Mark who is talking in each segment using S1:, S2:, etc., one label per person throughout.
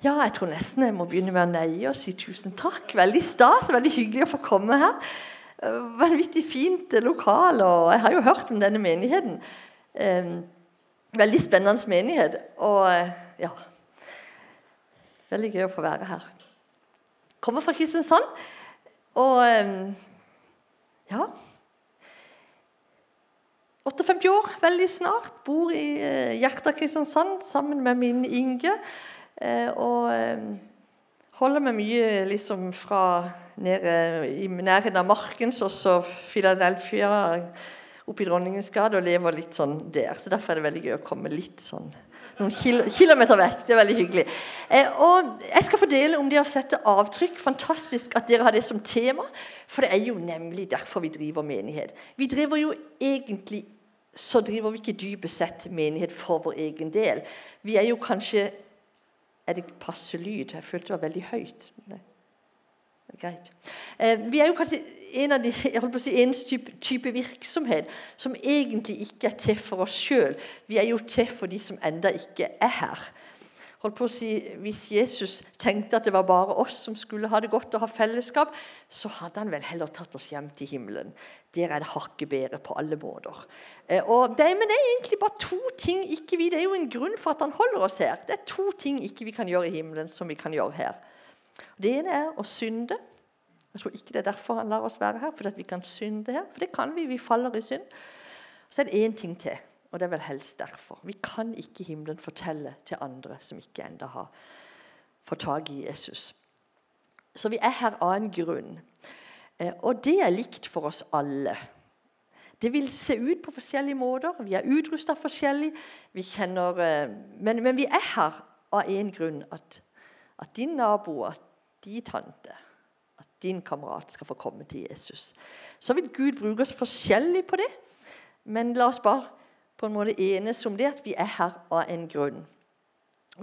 S1: Ja, jeg tror nesten jeg må begynne med å neie og si tusen takk. Veldig stas, veldig hyggelig å få komme her. Eh, vanvittig fint lokal, og jeg har jo hørt om denne menigheten. Eh, veldig spennende menighet. Og eh, ja Veldig gøy å få være her. Kommer fra Kristiansand. Og ja 58 år, veldig snart. Bor i hjertet av Kristiansand sammen med min Inge. Eh, og eh, holder meg mye liksom fra nede i nærheten av Markens og så Philadelphia oppe i Dronningens gate og lever litt sånn der. Så Derfor er det veldig gøy å komme litt sånn noen kil kilometer vekk. Det er veldig hyggelig. Eh, og Jeg skal fordele om det å sette avtrykk. Fantastisk at dere har det som tema. For det er jo nemlig derfor vi driver menighet. Vi driver jo egentlig så driver vi ikke dypest sett menighet for vår egen del. Vi er jo kanskje er det passe lyd? Jeg følte det var veldig høyt. Nei. Greit. Eh, vi er jo kanskje en av de si, eneste type, type, virksomhet som egentlig ikke er til for oss sjøl. Vi er jo til for de som enda ikke er her holdt på å si, Hvis Jesus tenkte at det var bare oss som skulle ha det godt og ha fellesskap, så hadde han vel heller tatt oss hjem til himmelen. Der er det hakket bedre på alle måter. Eh, og det, men det er egentlig bare to ting ikke vi, Det er jo en grunn for at han holder oss her. Det er to ting ikke vi kan gjøre i himmelen som vi kan gjøre her. Det ene er å synde. Jeg tror ikke det er derfor han lar oss være her, for at vi kan synde her. For det kan vi. Vi faller i synd. Så er det én ting til. Og det er vel helst derfor. Vi kan ikke himmelen fortelle til andre som ikke ennå har fått tak i Jesus. Så vi er her av en grunn. Eh, og det er likt for oss alle. Det vil se ut på forskjellige måter. Vi er utrusta forskjellig. Vi kjenner, eh, men, men, vi er her av én grunn. At, at, din nabo, at din tante, at din kamerat skal få komme til Jesus. Så vil Gud bruke oss forskjellig på det. Men la oss bare på en måte enes om det at vi er her av en grunn.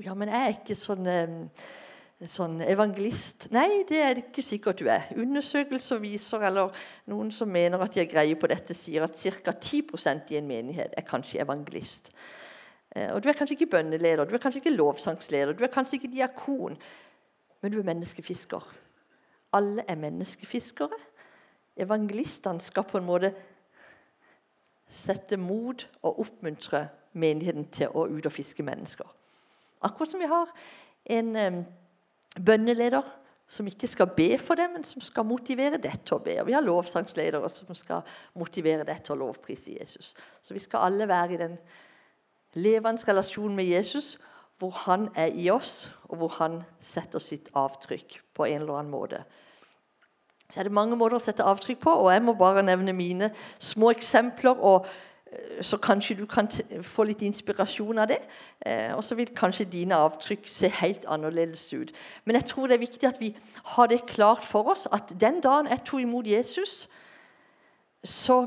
S1: Ja, men jeg er ikke sånn, eh, sånn evangelist. Nei, det er det ikke sikkert du er. Undersøkelser viser, eller noen som mener at de har greie på dette, sier at ca. 10% i en menighet er kanskje evangelist. Eh, og Du er kanskje ikke bønneleder, du er kanskje ikke lovsangsleder, du er kanskje ikke diakon, men du er menneskefisker. Alle er menneskefiskere. Evangelistene skal på en måte sette mot og oppmuntre menigheten til å ut og fiske mennesker. Akkurat som vi har en um, bønneleder som ikke skal be for det, men som skal motivere det til å be. Og vi har lovsangsledere som skal motivere det til å lovprise Jesus. Så vi skal alle være i den levende relasjonen med Jesus, hvor han er i oss, og hvor han setter sitt avtrykk på en eller annen måte så er det mange måter å sette avtrykk på, og jeg må bare nevne mine små eksempler. og eh, Så kanskje du kan få litt inspirasjon av det. Eh, og så vil kanskje dine avtrykk se helt annerledes ut. Men jeg tror det er viktig at vi har det klart for oss at den dagen jeg tok imot Jesus, så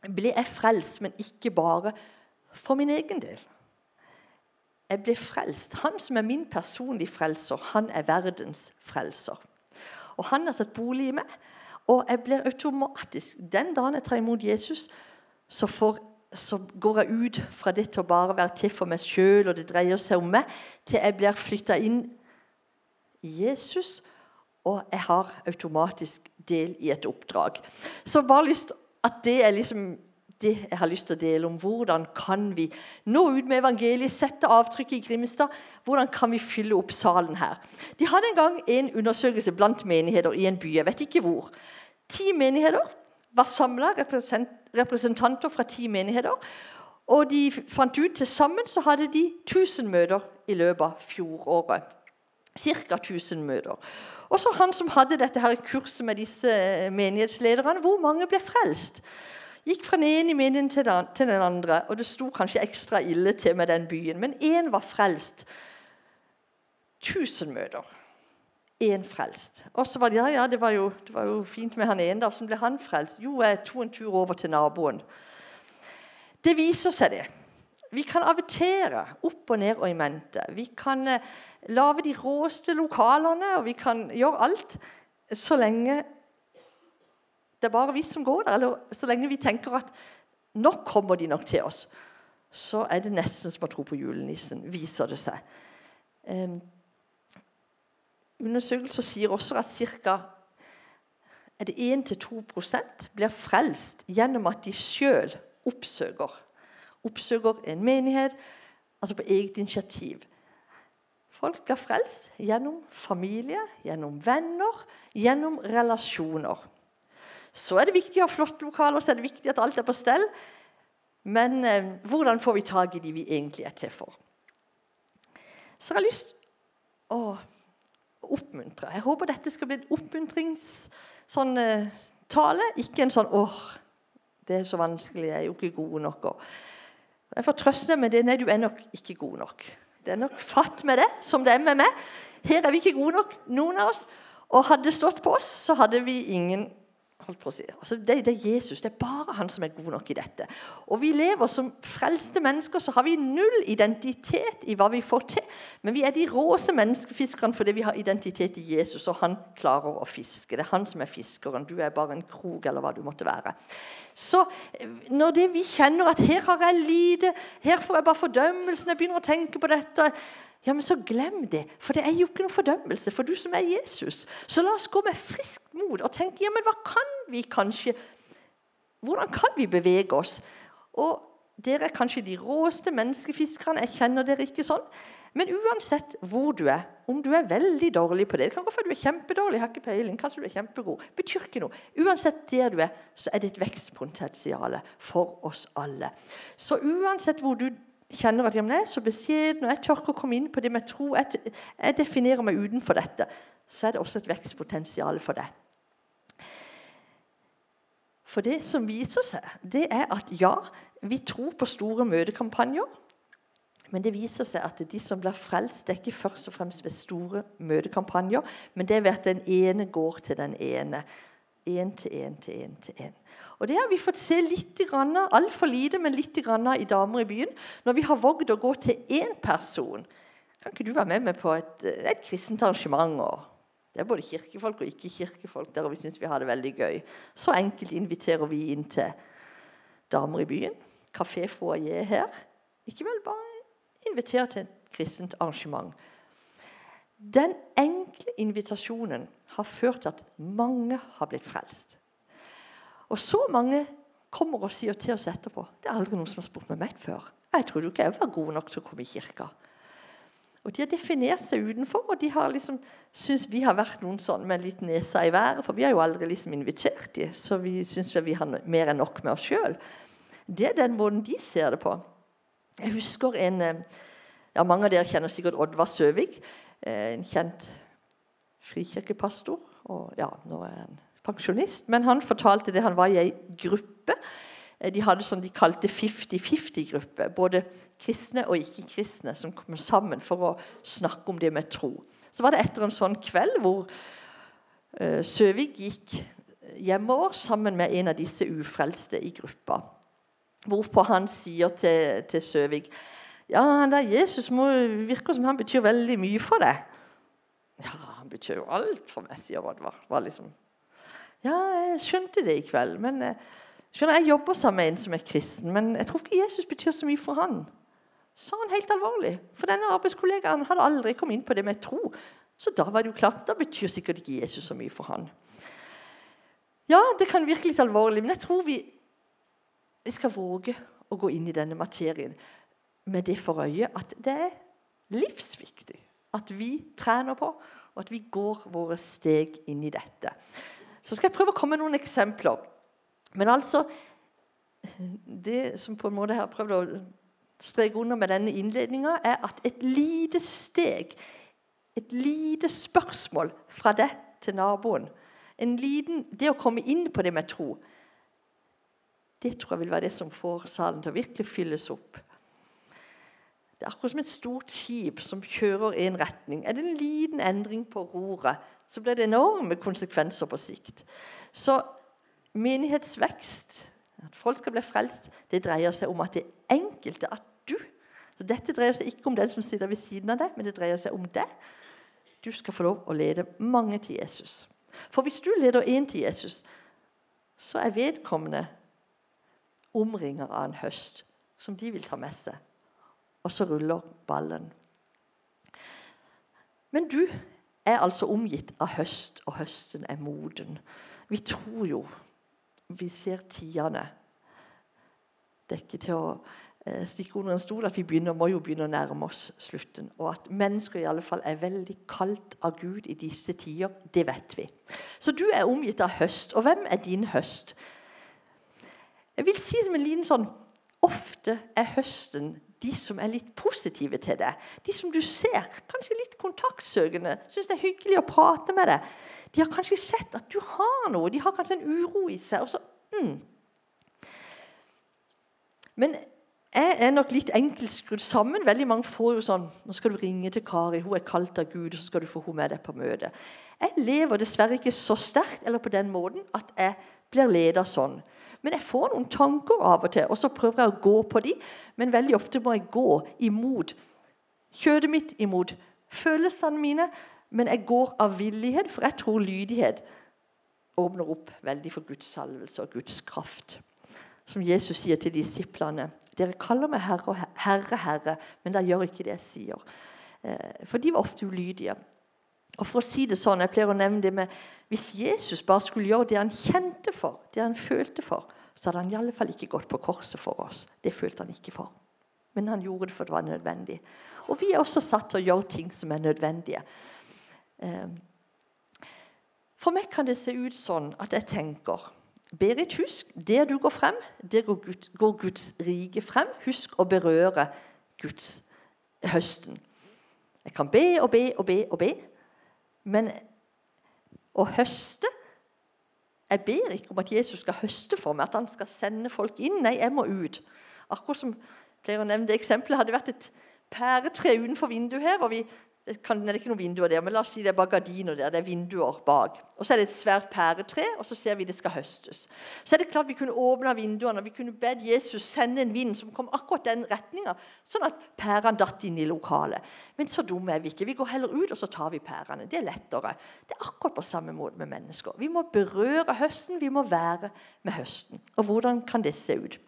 S1: ble jeg frelst, men ikke bare for min egen del. Jeg ble frelst. Han som er min personlige frelser, han er verdens frelser. Og han har tatt bolig i meg. Og jeg blir automatisk Den dagen jeg tar imot Jesus, så, får, så går jeg ut fra det til å bare være til for meg sjøl, og det dreier seg om meg, til jeg blir flytta inn i Jesus, og jeg har automatisk del i et oppdrag. Så bare lyst at det er liksom det jeg har lyst til å dele om. Hvordan kan vi nå ut med evangeliet, sette avtrykk i Grimstad? Hvordan kan vi fylle opp salen her? De hadde en gang en undersøkelse blant menigheter i en by. jeg vet ikke hvor. Ti menigheter var samla, representanter fra ti menigheter. Og de fant ut til sammen så hadde de 1000 møter i løpet av fjoråret. Ca. 1000 møter. Og så han som hadde dette her kurset med disse menighetslederne, hvor mange ble frelst? Gikk fra den ene i til, til den andre, og det sto kanskje ekstra ille til med den byen. Men én var frelst. Tusen møter. Én frelst. Og så var det ja, ja, det var, jo, det var jo fint med han ene. Hvordan ble han frelst? Jo, jeg tok en tur over til naboen. Det viser seg, det. Vi kan avitere opp og ned og i mente. Vi kan eh, lage de råeste lokalene, og vi kan gjøre alt så lenge det er bare vi som går der. Eller så lenge vi tenker at nå kommer de nok til oss, så er det nesten som å tro på julenissen, viser det seg. undersøkelser sier også at ca. 1-2% blir frelst gjennom at de sjøl oppsøker. Oppsøker en menighet, altså på eget initiativ. Folk blir frelst gjennom familie, gjennom venner, gjennom relasjoner. Så er det viktig å ha flotte lokaler, så er det viktig at alt er på stell. Men eh, hvordan får vi tak i de vi egentlig er til for? Så jeg har lyst å oppmuntre. Jeg håper dette skal bli en oppmuntringstale. Sånn, eh, ikke en sånn 'Åh, det er så vanskelig, jeg er jo ikke god nok'. jeg får trøste deg med det. Nei, du er nok ikke god nok. Det er nok fatt med det, som det er med meg. Her er vi ikke gode nok, noen av oss. Og hadde det stått på oss, så hadde vi ingen Altså, det, det, er Jesus. Det er bare han som er god nok i dette. Og vi lever som frelste mennesker, så har vi null identitet i hva vi får til. Men vi er de råeste menneskefiskerne fordi vi har identitet i Jesus, og han klarer å fiske. Det er han som er fiskeren. Du er bare en krok, eller hva du måtte være. Så når det vi kjenner at her har jeg lite, her får jeg bare fordømmelsen, jeg begynner å tenke på dette ja, men så glem det, for det er jo ikke noen fordømmelse for du som er Jesus. Så la oss gå med friskt mot og tenke ja, men hva kan vi kanskje Hvordan kan vi bevege oss? Og Dere er kanskje de råeste menneskefiskerne. Jeg kjenner dere ikke sånn. Men uansett hvor du er, om du er veldig dårlig på det Det kan gå for du er kjempedårlig, har ikke peiling, kanskje du er kjempegod. betyr ikke noe. Uansett der du er, så er det et vekstpotensial for oss alle. Så uansett hvor du kjenner at jeg er så beskjeden, og jeg tør ikke å komme inn på det med tro, jeg, jeg definerer meg utenfor dette, så er det også et vekstpotensial for det. For det som viser seg, det er at ja, vi tror på store møtekampanjer. Men det viser seg at de som blir frelst, det er ikke først og fremst ved store møtekampanjer, men det er ved at den ene går til den ene. Én til én til én til én. Og Det har vi fått se litt, altfor lite, men litt i Damer i byen. Når vi har våget å gå til én person. Kan ikke du være med meg på et, et kristent arrangement? Det er både kirkefolk og ikke-kirkefolk der, og vi syns vi har det veldig gøy. Så enkelt inviterer vi inn til Damer i byen. Kafé foajé her. Ikke vel, bare inviter til et kristent arrangement. Den enkle invitasjonen har ført til at mange har blitt frelst. Og så mange kommer og sier til oss etterpå det er aldri noen som har spurt meg før. Jeg trodde ikke jeg var god nok til å komme i kirka. Og De har definert seg utenfor, og de har liksom syns vi har vært noen sånn med litt nesa i været. For vi har jo aldri liksom invitert dem, så vi syns vi har mer enn nok med oss sjøl. Det er den måten de ser det på. Jeg husker en eh, ja, Mange av dere kjenner sikkert Oddvar Søvik. Eh, en kjent frikirkepastor. Og ja, nå er han pensjonist, men han fortalte det han var i ei gruppe. Eh, de hadde sånn de kalte 50-50-gruppe. Både kristne og ikke-kristne som kom sammen for å snakke om det med tro. Så var det etter en sånn kveld hvor uh, Søvik gikk hjemover sammen med en av disse ufrelste i gruppa. Hvorpå han sier til, til Søvik ja, han der Jesus må, virker som han betyr veldig mye for deg. Ja, han betyr jo alt for meg, sier Oddvar. Liksom, ja, jeg skjønte det i kveld. men eh, skjønner, Jeg jobber sammen med en som er kristen, men jeg tror ikke Jesus betyr så mye for han. Sa han helt alvorlig. For denne arbeidskollegaen hadde aldri kommet inn på det med tro. Så da var det jo klart, da betyr sikkert ikke Jesus så mye for han. Ja, det kan virke litt alvorlig, men jeg tror vi, vi skal våge å gå inn i denne materien med det for øye at det er livsviktig at vi trener på, og at vi går våre steg inn i dette. Så skal jeg prøve å komme med noen eksempler. Men altså Det som på en måte jeg har prøvd å streke under med denne innledninga, er at et lite steg, et lite spørsmål fra deg til naboen en liten, Det å komme inn på det med tro, det tror jeg vil være det som får salen til å virkelig fylles opp. Det er akkurat som et stort skip som kjører i en retning. Er det en liten endring på roret, så blir det enorme konsekvenser på sikt. Så menighetsvekst, at folk skal bli frelst, det dreier seg om at det enkelte, at du så Dette dreier seg ikke om den som sitter ved siden av deg, men det dreier seg om deg. Du skal få lov å lede mange til Jesus. For hvis du leder én til Jesus, så er vedkommende omringer av en høst som de vil ta med seg og så ruller ballen. Men du er altså omgitt av høst, og høsten er moden. Vi tror jo Vi ser tidene. Det er ikke til å eh, stikke under en stol at vi begynner, må jo begynne å nærme oss slutten. Og at mennesker i alle fall er veldig kalt av Gud i disse tider, det vet vi. Så du er omgitt av høst. Og hvem er din høst? Jeg vil si som en liten sånn Ofte er høsten de som er litt positive til det. De som du ser, kanskje litt kontaktsøkende, syns det er hyggelig å prate med deg. De har kanskje sett at du har noe, de har kanskje en uro i seg. og så, mm. Men jeg er nok litt enkelt skrudd sammen. Veldig mange får jo sånn Nå skal du ringe til Kari, hun er kalt av Gud, og så skal du få henne med deg på møte. Jeg lever dessverre ikke så sterkt eller på den måten at jeg blir leda sånn. Men jeg får noen tanker av og til, og så prøver jeg å gå på de, men veldig ofte må jeg gå imot kjødet mitt, imot følelsene mine. Men jeg går av villighet, for jeg tror lydighet åpner opp veldig for Guds salvelse og Guds kraft. Som Jesus sier til disiplene. Dere kaller meg herre, herre, herre, men dere gjør ikke det jeg sier. Eh, for de var ofte ulydige. Og for å si det sånn, jeg pleier å nevne det med Hvis Jesus bare skulle gjøre det han kjente for, det han følte for, så hadde han i alle fall ikke gått på korset for oss. Det følte han ikke for. Men han gjorde det for det var nødvendig. Og vi er også satt til å gjøre ting som er nødvendige. Ehm, for meg kan det se ut sånn at jeg tenker Berit, husk, der du går frem, der går, Gud, går Guds rike frem. Husk å berøre Guds høsten. Jeg kan be og be og be og be. Men å høste Jeg ber ikke om at Jesus skal høste for meg, at han skal sende folk inn. Nei, jeg må ut. Akkurat som nevne det eksempelet hadde vært et pæretre utenfor vinduet her. og vi det, kan, det er ikke noen vinduer der, men la oss si det er bare gardiner der. det er vinduer bak. Og Så er det et svært pæretre, og så ser vi det skal høstes. Så er det klart Vi kunne åpna vinduene og vi kunne bedt Jesus sende en vind som kom akkurat den retninga, sånn at pærene datt inn i lokalet. Men så dumme er vi ikke. Vi går heller ut og så tar vi pærene. Det er lettere. Det er akkurat på samme måte med mennesker. Vi må berøre høsten, vi må være med høsten. Og hvordan kan det se ut?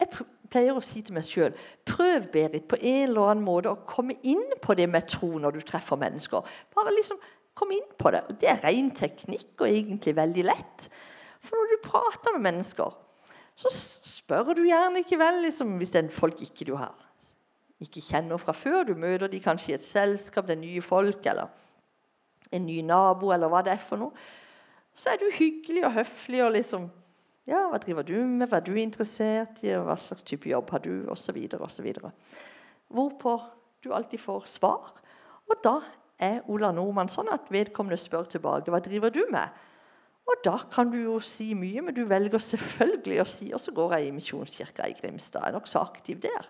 S1: Jeg pleier å si til meg sjøl prøv Berit, på en eller annen måte å komme inn på det med tro når du treffer mennesker. Bare liksom kom inn på det. Det er ren teknikk og egentlig veldig lett. For når du prater med mennesker, så spør du gjerne ikke vel liksom, hvis det er folk ikke du har ikke kjenner fra før. Du møter de kanskje i et selskap, det er nye folk eller en ny nabo eller hva det er for noe. Så er du hyggelig og høflig og liksom ja, hva driver du med, hva er du interessert i, hva slags type jobb har du, osv. osv. Hvorpå du alltid får svar. Og da er Ola Nordmann sånn at vedkommende spør tilbake hva driver du med. Og da kan du jo si mye, men du velger selvfølgelig å si Og så går jeg i Misjonskirka i Grimstad. Jeg er nokså aktiv der.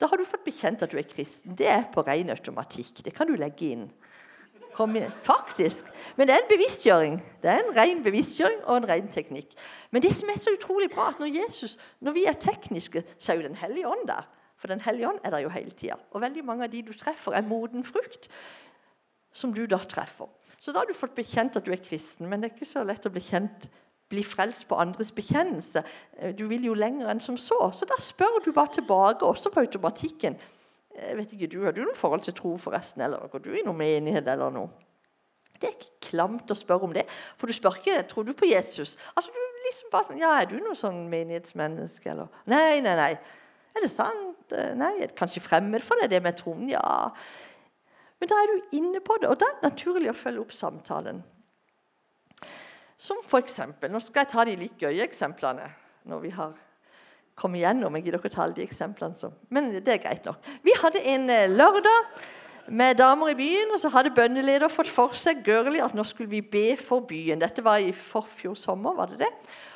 S1: Da har du fått bekjent at du er kristen. Det er på ren automatikk. Det kan du legge inn. Faktisk. Men det er en bevisstgjøring. Det er en ren bevisstgjøring og en ren teknikk. Men det som er så utrolig bra, at når Jesus, når vi er tekniske, så er jo Den hellige ånd der. For Den hellige ånd er der jo hele tida. Og veldig mange av de du treffer, er moden frukt som du da treffer. Så da har du fått bekjent at du er kristen, men det er ikke så lett å bli kjent bli frelst på andres bekjennelse. Du vil jo lenger enn som så. Så da spør du bare tilbake, også på automatikken. Jeg vet ikke, du Har du noe forhold til tro, forresten? Eller går du i noen menighet eller noe? Det er ikke klamt å spørre om det. For du spør ikke tror du på Jesus. Altså, du liksom bare sånn, ja, Er du noe sånn menighetsmenneske? Eller Nei, nei, nei. Er det sant? Eh, nei, er kanskje fremmed for deg, det med troen? Ja. Men da er du inne på det, og da er det naturlig å følge opp samtalen. Som for eksempel, Nå skal jeg ta de litt gøye eksemplene. når vi har komme igjennom. Jeg gidder ikke ta alle de eksemplene som Men det er greit nok. Vi hadde en eh, lørdag med damer i byen, og så hadde bøndeleder fått for seg Gørli, at nå skulle vi be for byen. Dette var i forfjor sommer. var det det?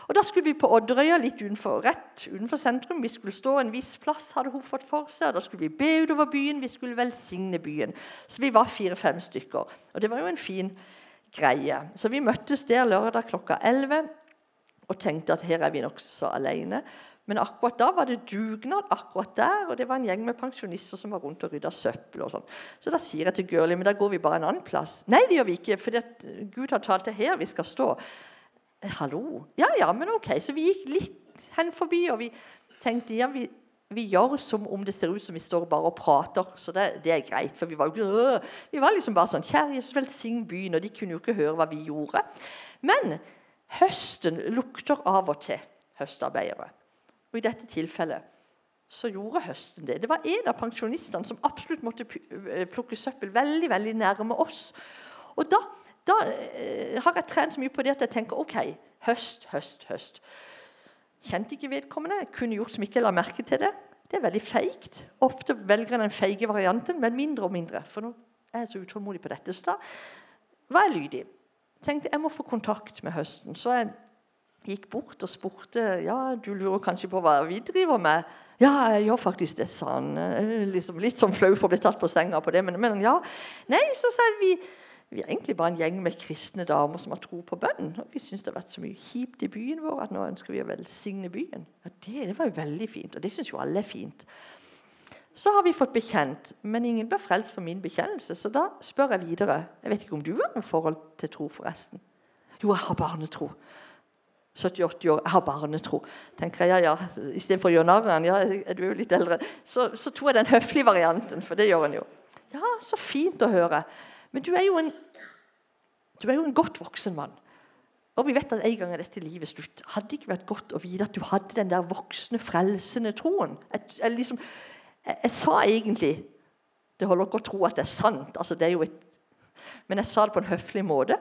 S1: Og Da skulle vi på Odderøya, litt utenfor, rett utenfor sentrum. Vi skulle stå en viss plass, hadde hun fått for seg. og Da skulle vi be utover byen, vi skulle velsigne byen. Så vi var fire-fem stykker. Og det var jo en fin greie. Så vi møttes der lørdag klokka 11 og tenkte at her er vi nokså alene. Men akkurat da var det dugnad akkurat der, og det var en gjeng med pensjonister som var rundt og rydda søppel. og sånn. Så da sier jeg til Gørli men da går vi bare en annen plass. Nei, det gjør vi ikke, for Gud har talt det her vi skal stå. Hallo? Ja, ja, men ok. Så vi gikk litt hen forbi, og vi tenkte ja, vi vi gjør som om det ser ut som vi står bare og prater. Så det, det er greit. For vi var jo øh, Vi var liksom bare sånn Kjære Jesus, velsign byen. Og de kunne jo ikke høre hva vi gjorde. Men høsten lukter av og til høstarbeidere. Og i dette tilfellet så gjorde høsten det. Det var en av pensjonistene som absolutt måtte øh, plukke søppel veldig veldig nærme oss. Og da, da eh, har jeg trent så mye på det at jeg tenker OK, høst, høst, høst. Kjente ikke vedkommende, kunne gjort som ikke la merke til det. Det er veldig feigt. Ofte velger den feige varianten, men mindre og mindre. For nå er jeg så utålmodig på dette. Så da var jeg lydig. Tenkte jeg må få kontakt med høsten. Så jeg gikk bort og spurte ja, du lurer kanskje på hva vi driver med. Ja, jeg gjør faktisk det, sa han. Liksom, litt sånn flau for å bli tatt på senga på det. Men, men ja. Nei, så sa vi vi er egentlig bare en gjeng med kristne damer som har tro på bønn. Og vi syns det har vært så mye kjipt i byen vår at nå ønsker vi å velsigne byen. Ja, det, det, var jo veldig fint, og det syns jo alle er fint. Så har vi fått bekjent, men ingen ble frelst på min bekjennelse. Så da spør jeg videre. Jeg vet ikke om du har noe forhold til tro, forresten? Jo, jeg har barnetro. 70-80 år, jeg har barnetro. tenker jeg, ja, ja, Istedenfor å gjøre narr av ja, du er jo litt eldre, så, så tok jeg den høflige varianten, for det gjør en jo. Ja, så fint å høre. Men du er jo en, du er jo en godt voksen mann. Og vi vet at en gang er dette livet slutt. Hadde det ikke vært godt å vite at du hadde den der voksne, frelsende troen? Jeg, jeg, liksom, jeg, jeg sa egentlig Det holder ikke å tro at det er sant. Altså, det er et, men jeg sa det på en høflig måte.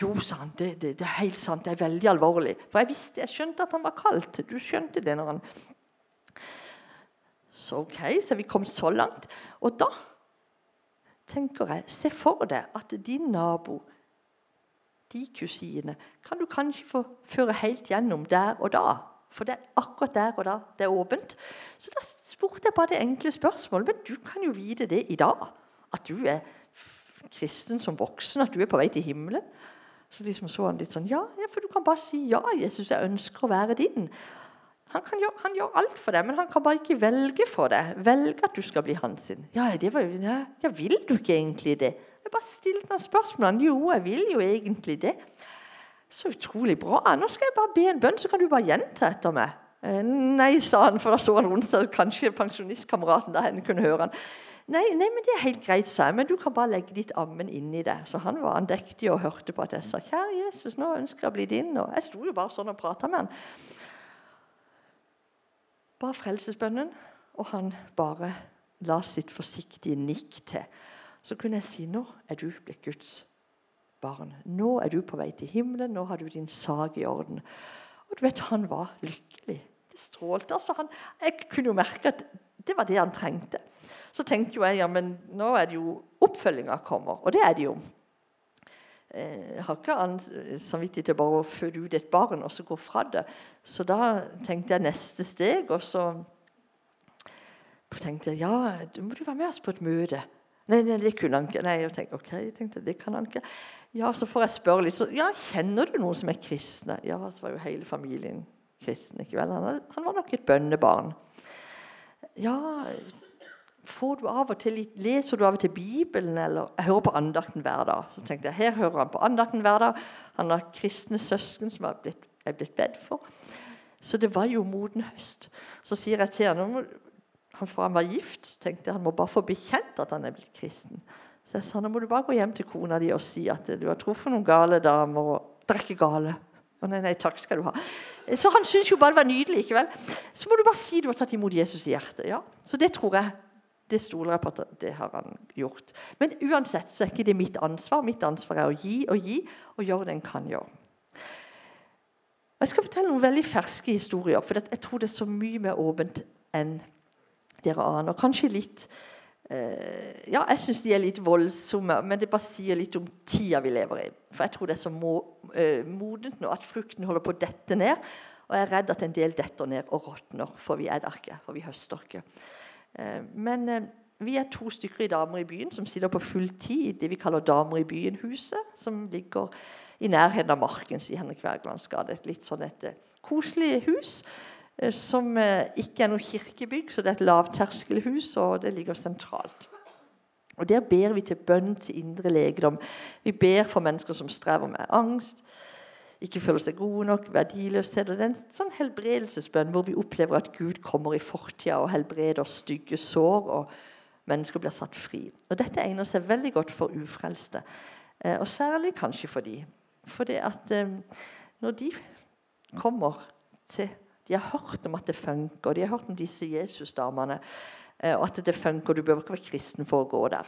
S1: Jo, sa han, det, det, det, er helt sant. Det er veldig alvorlig. For jeg visste, jeg skjønte at han var kaldt. Du skjønte det når han Så ok, så vi kom så langt. Og da tenker jeg, Se for deg at din nabo, de kusinene, kan du kanskje få føre helt gjennom der og da. For det er akkurat der og da det er åpent. Så da spurte jeg bare det enkle spørsmålet. Men du kan jo vite det i dag. At du er kristen som voksen, at du er på vei til himmelen. Så liksom så han litt sånn ja, for du kan bare si ja, Jesus, jeg ønsker å være din. Han, gjøre, han, gjør alt for deg, men han kan bare ikke velge for deg. Velge at du skal bli hans sin. Ja, det var jo, ja, ja, vil du ikke egentlig det? Jeg bare stilte noen spørsmål. Jo, jeg vil jo egentlig det. Så utrolig bra. Nå skal jeg bare be en bønn, så kan du bare gjenta etter meg. Eh, nei, sa han, for da så han onsdag. Kanskje pensjonistkameraten der kunne høre han. Nei, nei, men det er helt greit, sa jeg. Men du kan bare legge ditt ammen inni det. Så han var andektig og hørte på at jeg sa, kjære Jesus, nå ønsker jeg å bli din. Og jeg sto jo bare sånn og prata med han ba frelsesbønnen, og han bare la sitt forsiktige nikk til. Så kunne jeg si nå er du blitt Guds barn. Nå er du på vei til himmelen. Nå har du din sak i orden. Og du vet, Han var lykkelig. Det strålte. altså han, Jeg kunne jo merke at det var det han trengte. Så tenkte jo jeg ja, men nå er det jo oppfølginga kommer. Og det er det jo. Jeg eh, har ikke samvittighet til bare å føde ut et barn og så gå fra det. Så da tenkte jeg neste steg, og så tenkte jeg ja, du må du være med oss på et møte. Nei, nei det kunne han ikke. Nei, jeg tenkte, ok, jeg tenkte, det kan han ikke. Ja, Så får jeg spørre litt. Så, ja, Kjenner du noen som er kristne? Ja, så var jo hele familien kristen. ikke vel? Han, han var nok et bønnebarn. Ja, får du av og til litt, Leser du av og til Bibelen? eller Jeg hører på andakten hver dag. Så tenkte jeg, Her hører han på andakten hver dag. Han har kristne søsken som blitt, er blitt bedt for. Så det var jo moden høst. Så sier jeg til han, han for han var gift, tenkte jeg han må bare få bekjent at han er blitt kristen. Så jeg sa nå må du bare gå hjem til kona di og si at du har truffet noen gale damer. og Det er gale. Å nei, nei, takk skal du ha. Så han syntes jo bare det var nydelig. ikke vel? Så må du bare si du har tatt imot Jesus i hjertet. ja. Så det tror jeg det stoler jeg på at det har han gjort. Men uansett så er ikke det mitt ansvar. Mitt ansvar er å gi og gi og gjøre det en kan gjøre. Jeg skal fortelle noen veldig ferske historier, for jeg tror det er så mye mer åpent enn dere aner. Kanskje litt eh, Ja, jeg syns de er litt voldsomme, men det bare sier litt om tida vi lever i. For jeg tror det er så eh, modent nå at frukten holder på å dette ned. Og jeg er redd at en del detter ned og råtner, for vi er der ikke. For vi høster ikke. Eh, men eh, vi er to stykker i Damer i byen som sitter på fulltid i det vi kaller Damer i byen-huset, som ligger i nærheten av Markens i Henrik Wergelands gate. Et litt sånn et eh, koselig hus som ikke er noe kirkebygg, så det er et lavterskelhus, og det ligger sentralt. Og Der ber vi til bønn til indre legedom. Vi ber for mennesker som strever med angst, ikke føler seg gode nok, verdiløshet. og Det er en sånn helbredelsesbønn hvor vi opplever at Gud kommer i fortida og helbreder stygge sår, og mennesker blir satt fri. Og Dette egner seg veldig godt for ufrelste, eh, og særlig kanskje for de. Fordi at eh, når de kommer til De har hørt om at det funker, de har hørt om disse Jesus-damene, eh, og at det funker. Du behøver ikke være kristen for å gå der.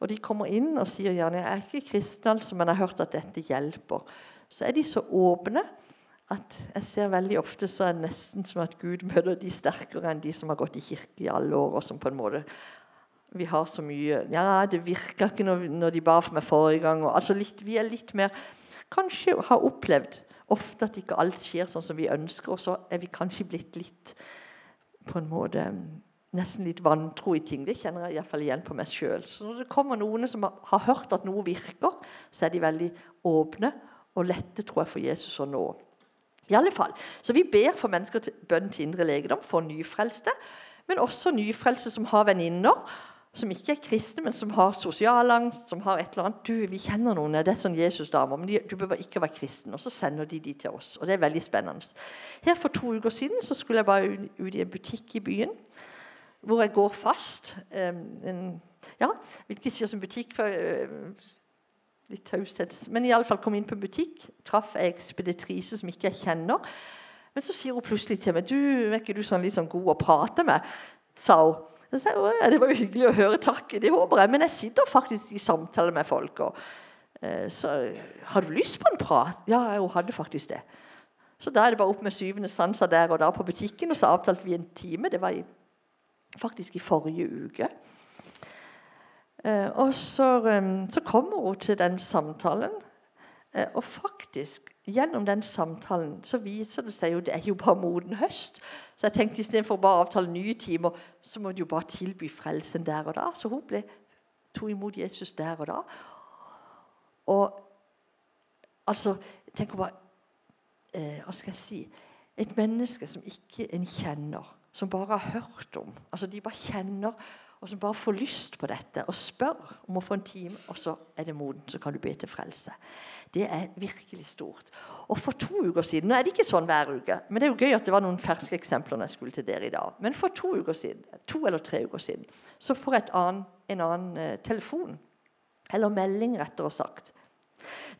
S1: Og de kommer inn og sier gjerne jeg er ikke kristen, altså, men jeg har hørt at dette hjelper. Så er de så åpne at jeg ser veldig ofte så er det nesten som at Gud møter de sterkere enn de som har gått i kirke i alle år. og som på en måte vi har så mye Ja, det virka ikke når, når, de ba for meg forrige gang. Og, altså litt, vi er litt mer Kanskje har opplevd ofte at ikke alt skjer sånn som vi ønsker, og så er vi kanskje blitt litt på en måte nesten litt vantro i ting. Det kjenner jeg iallfall igjen på meg sjøl. Så når det kommer noen som har hørt at noe virker, så er de veldig åpne og lette, tror jeg, for Jesus å nå. I alle fall. Så vi ber for mennesker til bønn til indre legedom, for nyfrelste, men også nyfrelste som har venninner som ikke er kristne, men som har sosialangst, som har et eller annet. Du, vi kjenner noen, det er sånn Jesus-damer, men de, du bør ikke være kristen. Og så sender de de til oss. Og det er veldig spennende. Her For to uker siden så skulle jeg bare ut i en butikk i byen hvor jeg går fast. En, ja, vil ikke si som butikk, for uh, litt taushets. Men iallfall kom inn på butikk, traff ei ekspeditrise som ikke jeg kjenner. Men så sier hun plutselig til meg du, er ikke du sånn litt sånn god å prate med? sa hun. Så sa jeg, Det var jo hyggelig å høre. Takk. Det håper jeg. Men jeg sitter faktisk i samtale med folk. Og, uh, så har du lyst på en prat? Ja, hun hadde faktisk det. Så da er det bare opp med syvende sanser der og da på butikken, og så avtalte vi en time. Det var i faktisk i forrige uke. Eh, og så, eh, så, kommer hun til den samtalen, eh, og faktisk gjennom den samtalen så viser det seg jo det er jo bare moden høst. Så jeg tenkte istedenfor bare å avtale nye timer, så må du jo bare tilby frelsen der og da. Så hun ble, tok imot Jesus der og da. Og altså Tenk bare eh, Hva skal jeg si Et menneske som ikke en kjenner som bare har hørt om. Altså De bare kjenner, og som bare får lyst på dette og spør om å få en time, og så er det moden, så kan du be til frelse. Det er virkelig stort. Og for to uker siden Nå er det ikke sånn hver uke, men det er jo gøy at det var noen ferske eksempler når jeg skulle til dere i dag. Men for to uker siden, to eller tre uker siden så får jeg en annen eh, telefon. Eller melding, rettere sagt.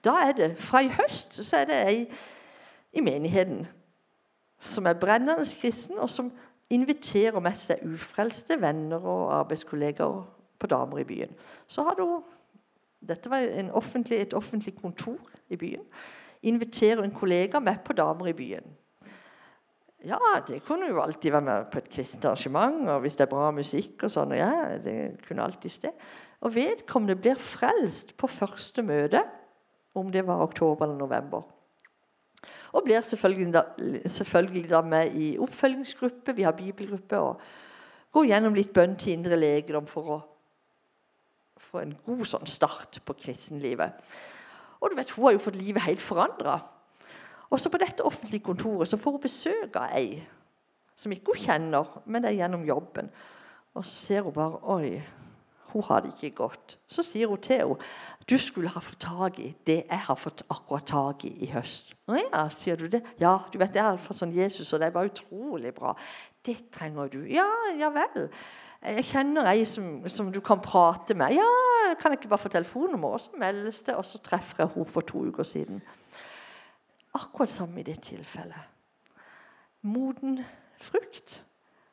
S1: Da er det Fra i høst så er det ei i menigheten som er brennende kristen, og som inviterer med seg ufrelste venner og arbeidskolleger på damer i byen. Så hadde hun Dette var offentlig, et offentlig kontor i byen. Inviterer en kollega med på damer i byen. Ja, det kunne jo alltid være med på et kristent arrangement, og hvis det er bra musikk og sånn. ja, det kunne alltid sted. Og vedkommende blir frelst på første møte, om det var oktober eller november. Og blir selvfølgelig da, selvfølgelig da, med i oppfølgingsgruppe. Vi har bibelgruppe. og Går gjennom litt bønn til indre legedom for å få en god sånn start på kristenlivet. Og du vet, Hun har jo fått livet helt forandra. Også på dette offentlige kontoret så får hun besøk av ei som ikke hun kjenner, men det er gjennom jobben. Og så ser hun bare Oi, hun har det ikke godt. Så sier hun til henne du skulle ha fått tak i det jeg har fått akkurat tak i i høst. Å ja, sier du det? Ja, du vet det er iallfall sånn Jesus, og det bare utrolig bra. Det trenger du. Ja, ja vel. Jeg kjenner ei som, som, du kan prate med. Ja, kan jeg ikke bare få telefonnummer? Og så meldes det, og så treffer jeg henne for to uker siden. Akkurat samme i det tilfellet. Moden frukt.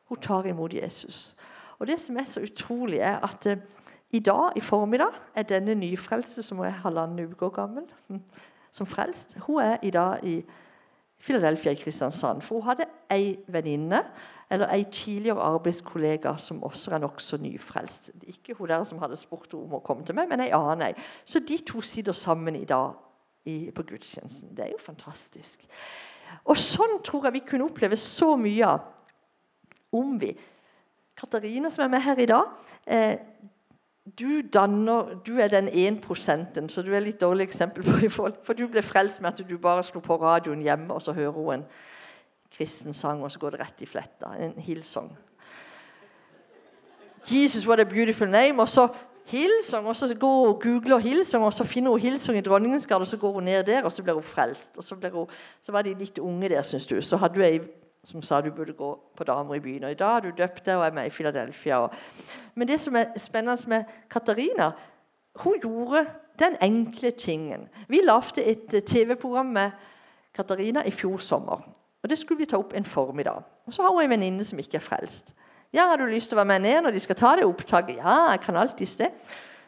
S1: Hun tar imot Jesus. Og Det som er så utrolig, er at eh, i dag i formiddag er denne nyfrelste, som er halvannen uke gammel, hm, som frelst, hun er i dag i Philadelphia i Kristiansand. For hun hadde ei venninne eller ei tidligere arbeidskollega som også er nokså nyfrelst. Ikke hun der som hadde spurt om å komme til meg, men ei annen ei. Så de to sitter sammen i dag i, på gudstjenesten. Det er jo fantastisk. Og sånn tror jeg vi kunne oppleve så mye av om vi Katarina, som er med her i dag eh, du, danner, du er den 1 prosenten, så du er litt dårlig eksempel på folk. For du ble frelst med at du bare slo på radioen hjemme, og så hører hun en kristen sang, og så går det rett i fletta. En Hillsong. Jesus, what a beautiful name. Og så Hillsong, og så går hun googler Hillsong, og så finner hun Hillsong i Dronningens gate, og så går hun ned der, og så blir hun frelst. Og så, hun, så var de litt unge der, syns du. Så hadde du ei som sa du burde gå på damer i byen. Og i dag er du døpt og er med i Philadelphia. Men det som er spennende med Katarina, hun gjorde den enkle tingen. Vi lagde et eh, TV-program med Katarina i fjor sommer. Og Det skulle vi ta opp en formiddag. Og Så har hun en venninne som ikke er frelst. Ja, har du lyst til å være med ned når de skal ta det opptaket? Ja, jeg kan alltids det.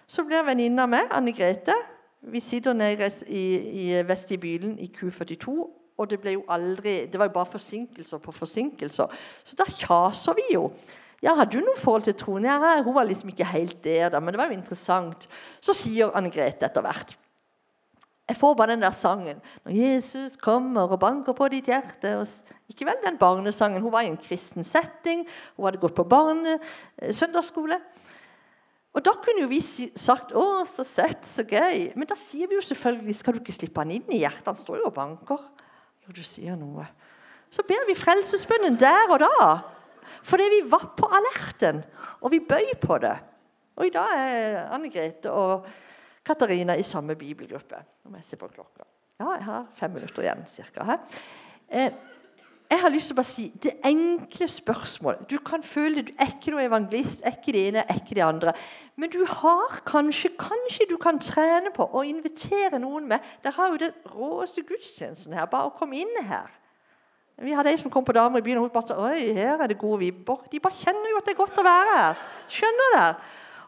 S1: Så blir venninna med, Anne Grete. Vi sitter nede i, i vestibylen i Q42 og det ble jo aldri, det var jo bare forsinkelser på forsinkelser. Så da kjaser vi jo. Ja, har du noe forhold til troen? Ja, hun var liksom ikke helt der, da, men det var jo interessant. Så sier Anne Grete etter hvert Jeg får bare den der sangen. Når Jesus kommer og banker på ditt hjerte Ikke vel den barnesangen. Hun var i en kristen setting. Hun hadde gått på barne, eh, søndagsskole. Og Da kunne jo vi sagt 'Å, så søtt, så gøy'. Men da sier vi jo selvfølgelig 'Skal du ikke slippe han inn i hjertet?' Han står jo og banker. Jo, du sier noe. Så ber vi frelsesbønnen der og da. Fordi vi var på alerten, og vi bøy på det. Og i dag er Anne Grete og Katarina i samme bibelgruppe. Nå må jeg se på klokka. Ja, jeg har fem minutter igjen cirka. Jeg har lyst til å bare si det enkle spørsmålet. Du kan føle det, du er ikke noen evangelist, er ikke det ene, er ikke det andre. Men du har kanskje kanskje du kan trene på å invitere noen med. Dere har jo den råeste gudstjenesten her. Bare å komme inn her. Vi hadde ei som kom på damer i byen, og hun bare sa oi, her er det gode vibber. De bare kjenner jo at det er godt å være her. Skjønner dere?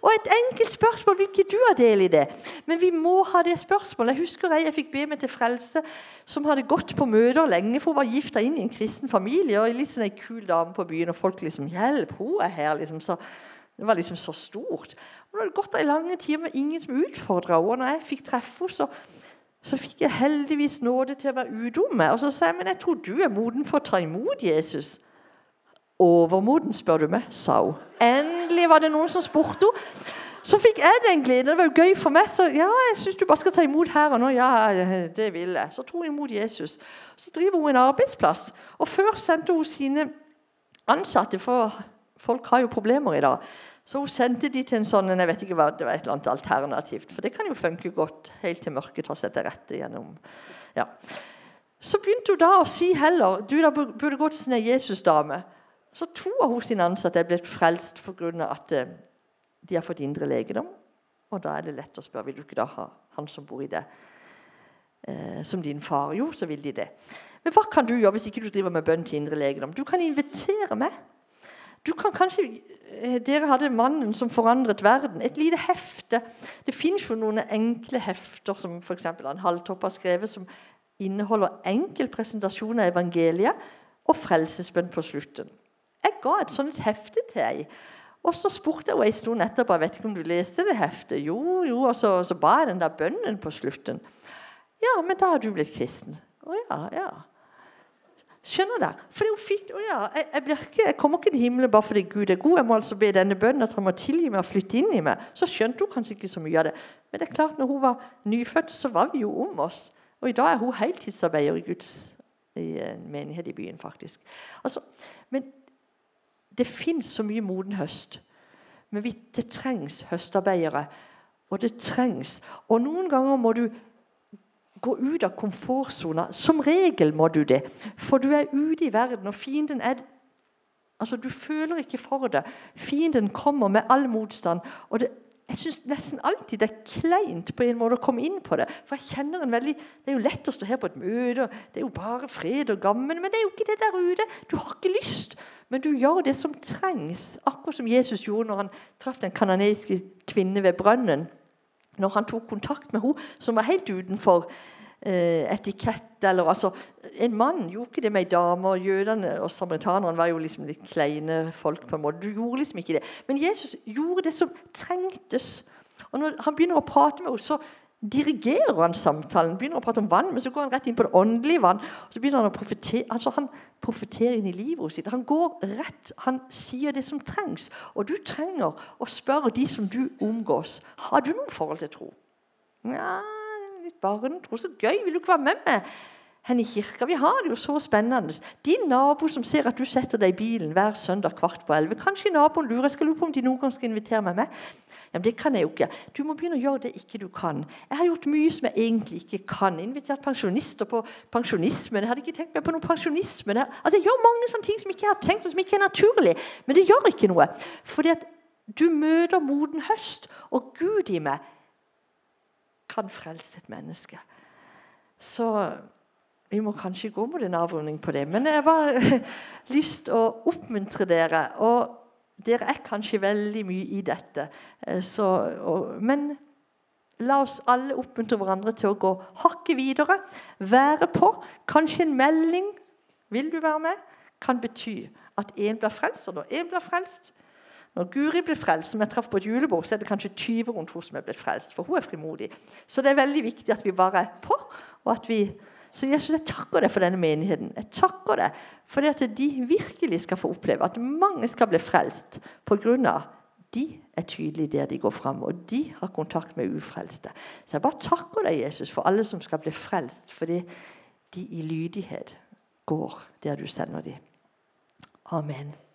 S1: Og et enkelt spørsmål vil ikke du ha del i det. Men vi må ha det spørsmålet. Jeg husker jeg, jeg fikk be meg til frelse som hadde gått på møter lenge, for hun var gifta inn i en kristen familie. og litt sånn en kul dame på byen, og folk liksom 'Hjelp, hun er her.' liksom så det var liksom så stort. Og det hadde gått ei lange tid med ingen som utfordra henne. Og når jeg fikk treffe henne, så, så, fikk jeg heldigvis nåde til å være udomme. Og så sa jeg men jeg tror du er moden for å ta imot Jesus. Overmoden, spør du meg, sa hun. Endelig var det noen som spurte henne. Så fikk jeg den gleden. Det var jo gøy for meg. Så ja, jeg syns du bare skal ta imot her og nå. Ja, det vil jeg. Så tok hun imot Jesus. Så driver hun en arbeidsplass. Og før sendte hun sine ansatte, for folk har jo problemer i dag. Så hun sendte de til en sånn jeg vet ikke hva, det var et eller annet alternativt. For det kan jo funke godt helt til mørket tar seg til rette gjennom ja. Så begynte hun da å si heller du da burde gå til sin Jesus-dame. Så to av hos sine ansatte er blitt frelst pga. at eh, de har fått indre legedom. Og da er det lett å spørre vil du ikke da ha han som bor i det, eh, som din far. Jo, så vil de det. Men hva kan du gjøre hvis ikke du driver med bønn til indre legedom? Du kan invitere meg. Du kan kanskje, eh, Dere hadde 'Mannen som forandret verden'. Et lite hefte. Det fins jo noen enkle hefter som f.eks. en Halvtopp har skrevet, som inneholder enkel presentasjon av evangeliet og frelsesbønn på slutten. Jeg ga et sånt hefte til ei. Og så spurte jeg henne en stund etterpå jeg vet ikke om du leste det heftet. Jo, jo, og så, så ba jeg den der bønnen på slutten. Ja, men da har du blitt kristen. Å ja, ja. Skjønner dere? er jo fint. å ja, jeg, jeg, ikke, jeg, kommer ikke til himmelen bare fordi Gud er god. Jeg må altså be denne bønnen at han må tilgi meg og flytte inn i meg. Så skjønte hun kanskje ikke så mye av det. Men det er klart, når hun var nyfødt, så var vi jo om oss. Og i dag er hun heltidsarbeider i Guds i en menighet i byen, faktisk. Altså, men det fins så mye moden høst. Men det trengs høstarbeidere. Og det trengs. Og noen ganger må du gå ut av komfortsona. Som regel må du det. For du er ute i verden, og fienden er Altså, Du føler ikke for det. Fienden kommer med all motstand. og det jeg syns nesten alltid det er kleint på en måte å komme inn på det. For jeg kjenner en veldig, Det er jo lett å stå her på et møte, det er jo bare fred og gammen. Men det er jo ikke det der ute. Du har ikke lyst, men du gjør det som trengs. Akkurat som Jesus gjorde når han traff den kanadiske kvinnen ved brønnen. Når han tok kontakt med henne som var helt utenfor etikett. eller altså, En mann gjorde ikke det med ei dame. og Jødene og samaritanerne var jo liksom litt kleine folk. på en måte. Du gjorde liksom ikke det. Men Jesus gjorde det som trengtes. Og Når han begynner å prate med henne, så dirigerer han samtalen. begynner å prate om vann, Men så går han rett inn på det åndelige vann. og så begynner Han å profetere, altså han profeterer inn i livet sitt. Han går rett, han sier det som trengs. Og du trenger å spørre de som du omgås har du noen forhold til tro. Ja, barn, tro Så gøy! Vil du ikke være med meg? hen i kirka. Vi har det jo så spennende. Din nabo som ser at du setter deg i bilen hver søndag kvart på elleve. Kanskje naboen lurer jeg skal lure på om de noen gang skal invitere meg med. Ja, men Det kan jeg jo ikke. Du må begynne å gjøre det ikke du kan. Jeg har gjort mye som jeg egentlig ikke kan. Invitert pensjonister på pensjonismen. Jeg hadde ikke tenkt meg på noen pensjonisme. Altså, jeg gjør mange sånne ting som ikke jeg har tenkt, og som ikke er naturlig. Men det gjør ikke noe. Fordi at du møter moden høst, og Gud i meg kan frelse et menneske. Så vi må kanskje gå mot en avrunding på det. Men jeg har lyst å oppmuntre dere. Og dere er kanskje veldig mye i dette. Eh, så, og, men la oss alle oppmuntre hverandre til å gå hakket videre. Være på. Kanskje en melding vil du være med, kan bety at én blir frelst. Og når én blir frelst, når Guri blir frelst, som jeg traff på et julebord, så er det kanskje 20 rundt henne som er blitt frelst. For hun er frimodig. Så det er veldig viktig at vi bare er på, og at vi så Jesus, jeg takker deg for denne menigheten. Jeg takker deg for at de virkelig skal få oppleve at mange skal bli frelst pga. de er tydelige der de går fram, og de har kontakt med ufrelste. Så jeg bare takker deg, Jesus, for alle som skal bli frelst, fordi de i lydighet går der du sender dem. Amen.